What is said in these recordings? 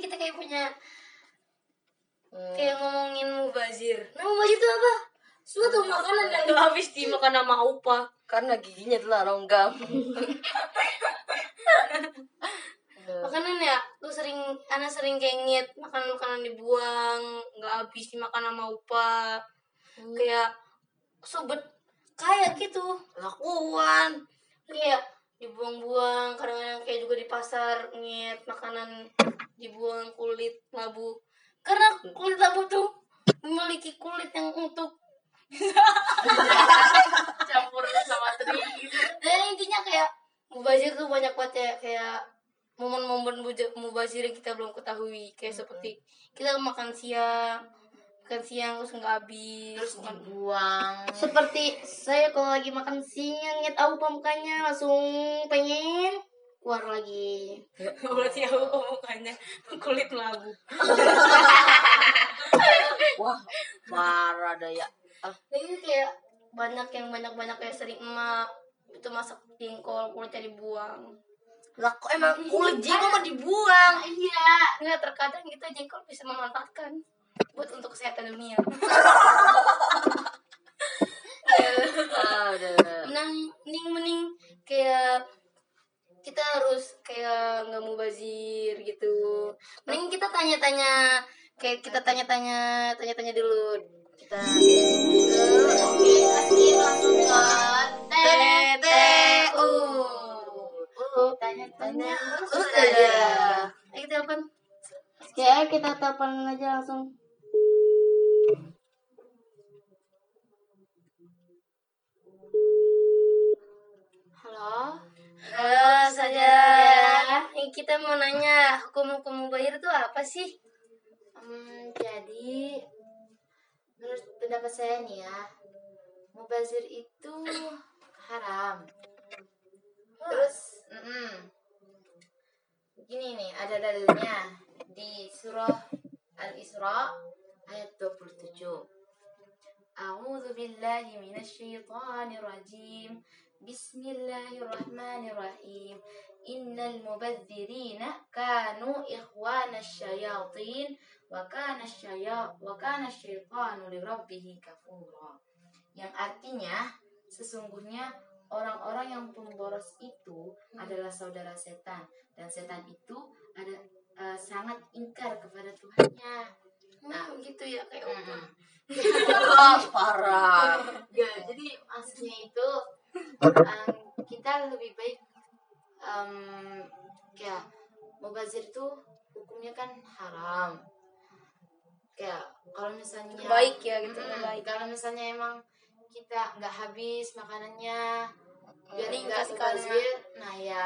kita kayak punya hmm. kayak ngomongin mubazir. Nah mubazir itu apa? Suatu makanan yang gak habis dimakan sama upa karena giginya telah ronggam. Makanan ya lu sering ana sering kengit makanan makanan dibuang nggak habis dimakan sama upa hmm. kayak sobet kayak gitu lakuan pasar ngit makanan dibuang kulit labu. Karena kulit labu tuh memiliki kulit yang untuk campur sama teri gitu. dan intinya kayak mubazir tuh banyak banget ya kayak momen-momen mubazir yang kita belum ketahui. Kayak seperti kita makan siang makan siang terus nggak habis. Terus makan dibuang. seperti saya kalau lagi makan siang ngeliat apa mukanya langsung pengen keluar lagi. Berarti aku mukanya kulit labu. Wah, parah dah ya. Ah, jadi kayak banyak yang banyak banyak kayak sering emak itu masak jengkol kulitnya dibuang. Lah kok emang kulit jengkol mah dibuang. iya. Nggak terkadang kita jengkol bisa memanfaatkan buat untuk kesehatan dunia. Mending mending mending kayak kita harus kayak nggak mau bazir gitu mending kita tanya-tanya kayak kita tanya-tanya tanya-tanya dulu kita Oke, kasih langsung ke TTU Tanya-tanya. Ustazah. Ayo kita telepon. Oke, kita telepon aja langsung. Kita mau nanya, hukum-hukum bayar itu apa sih? Hmm, jadi menurut pendapat saya nih ya, mubazir itu haram. Terus, mm gini nih ada dalilnya di surah Al-Isra ayat 27. A'udzu billahi minasyaitonir rajim. Bismillahirrahmanirrahim. Innal mubadzirina kanu ikhwana syayatin wa kana syaya wa kana syaitanu li rabbih kafura. Yang artinya sesungguhnya orang-orang yang pemboros itu adalah saudara setan dan setan itu ada eh, sangat ingkar kepada Tuhannya. Nah, gitu ya kayak apa? Ah, parah. Ya, jadi maksudnya itu em, kita lebih baik em, kayak mubazir itu hukumnya kan haram. Kayak kalau misalnya Baik ya gitu, Mm-mm, baik. Kalau misalnya emang kita nggak habis makanannya Mending nggak kasih ke mubazir, nah ya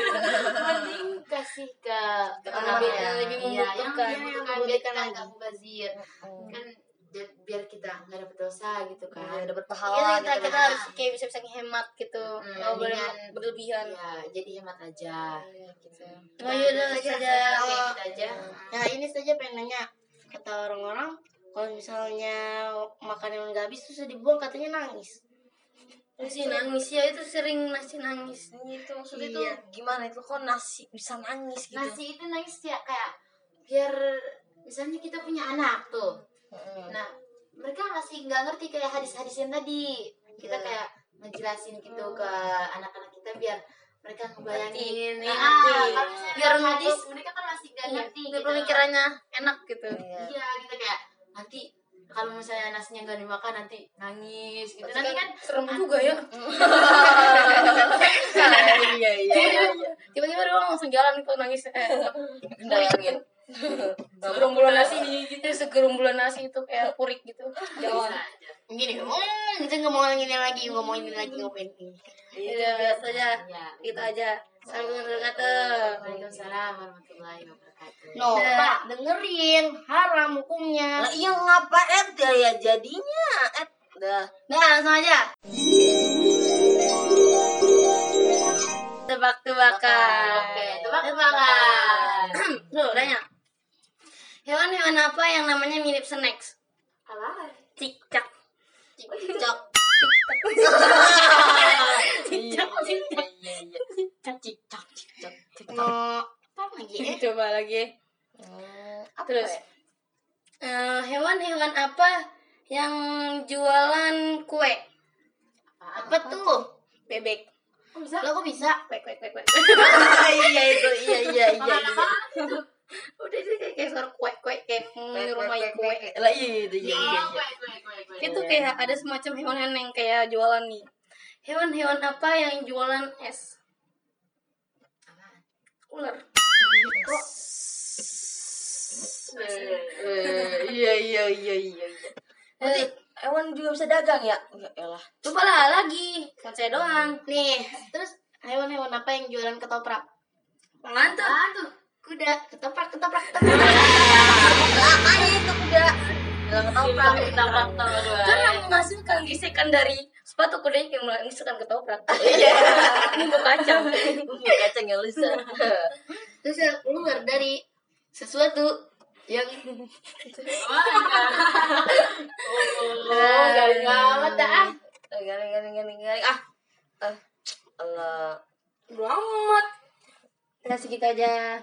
mending kasih ke Ke orang yang yang lebih iya, yang membutuhkan. yang Membutuhkan kita lagi. nggak mubazir kan biar- biar kita nggak dapet dosa gitu Ya, kan dapat Iya, pahala kita, gitu. kita kan. harus kayak bisa-bisa hemat gitu. Hmm, Nggak boleh berlebihan. ya jadi hemat aja gitu Oh, yaudah, saja gitu aja Nah ini saja pengen nanya kata orang-orang kalau misalnya makanan nggak habis terus dibuang katanya nangis. Nasi nangis ya itu sering nasi nangis. Itu maksudnya Iya. itu gimana itu kok nasi bisa nangis gitu. nasi itu nangis ya kayak biar misalnya kita punya anak tuh Nah mereka masih nggak ngerti kayak hadis-hadis yang tadi kita Iya. kayak ngejelasin gitu ke anak-anak kita biar mereka ngebayangin Ngerti, Ah, kalau Biar hadis mereka kan masih nggak Iya, ngerti gitu. pemikirannya enak gitu. Iya. iya kita kayak nanti kalau misalnya nasinya nggak dimakan nanti nangis gitu nanti kan serem juga ya. Iya iya iya. Tiba-tiba doang langsung jalan kalau nangis. Eh, Kendalangin. segerombolan nasi gitu, segerombolan nasi itu kayak purik gitu. Aja Gini, hmm, kita ngomongin ini lagi, ngomongin ini lagi, ngomongin ini. Iya, biasa aja. ya Gitu aja. Assalamualaikum warahmatullahi Waalaikumsalam warahmatullahi wabarakatuh No, Pak, dengerin haram hukumnya. Lah iya ngapa et ya ya jadinya et dah. Nah, langsung aja. Tebak-tebakan. Oke, tebak-tebakan. Tuh, tanya. Hewan-hewan apa yang namanya mirip snacks? apa Cicak. Cicak. Cicak, Iya iya iya. Cicak cicak cicak. cicak. Mau apa lagi? Coba lagi. Hmm, apa Terus. ya? Eh, hewan-hewan apa yang jualan kue? Apa tuh? Bebek. Kok bisa? Lo kok bisa? Kue, kue, kue, kue. iya itu iya iya iya. iya. Udah sih kayak, suara kue, kue, kayak rumah kue. Lah iya itu iya iya. Oh, iya. kue, kue. Itu kayak ada semacam hewan yang kayak jualan nih. Hewan-hewan apa yang jualan es? Ular. Eh, Iya iya iya iya. iya. Berarti hewan juga bisa dagang ya? Ya elah. Coba lah lagi. Kan saya doang. Nih, terus hewan-hewan apa yang jualan ketoprak? Mantap. Aduh. Kuda. Ketoprak, ketoprak, ketoprak. Makanya itu kuda. Bilang ketoprak. Ketoprak nomor dua. Karena menghasilkan gesekan dari sepatu kudanya yang menghasilkan ketoprak. Iya. Bumbu kacang. Bumbu kacang yang lezat. Terus yang keluar dari sesuatu yang Oh, garing amat dah. Garing garing garing garing. Ah. Ah. Allah. Selamat. Kita segitu aja.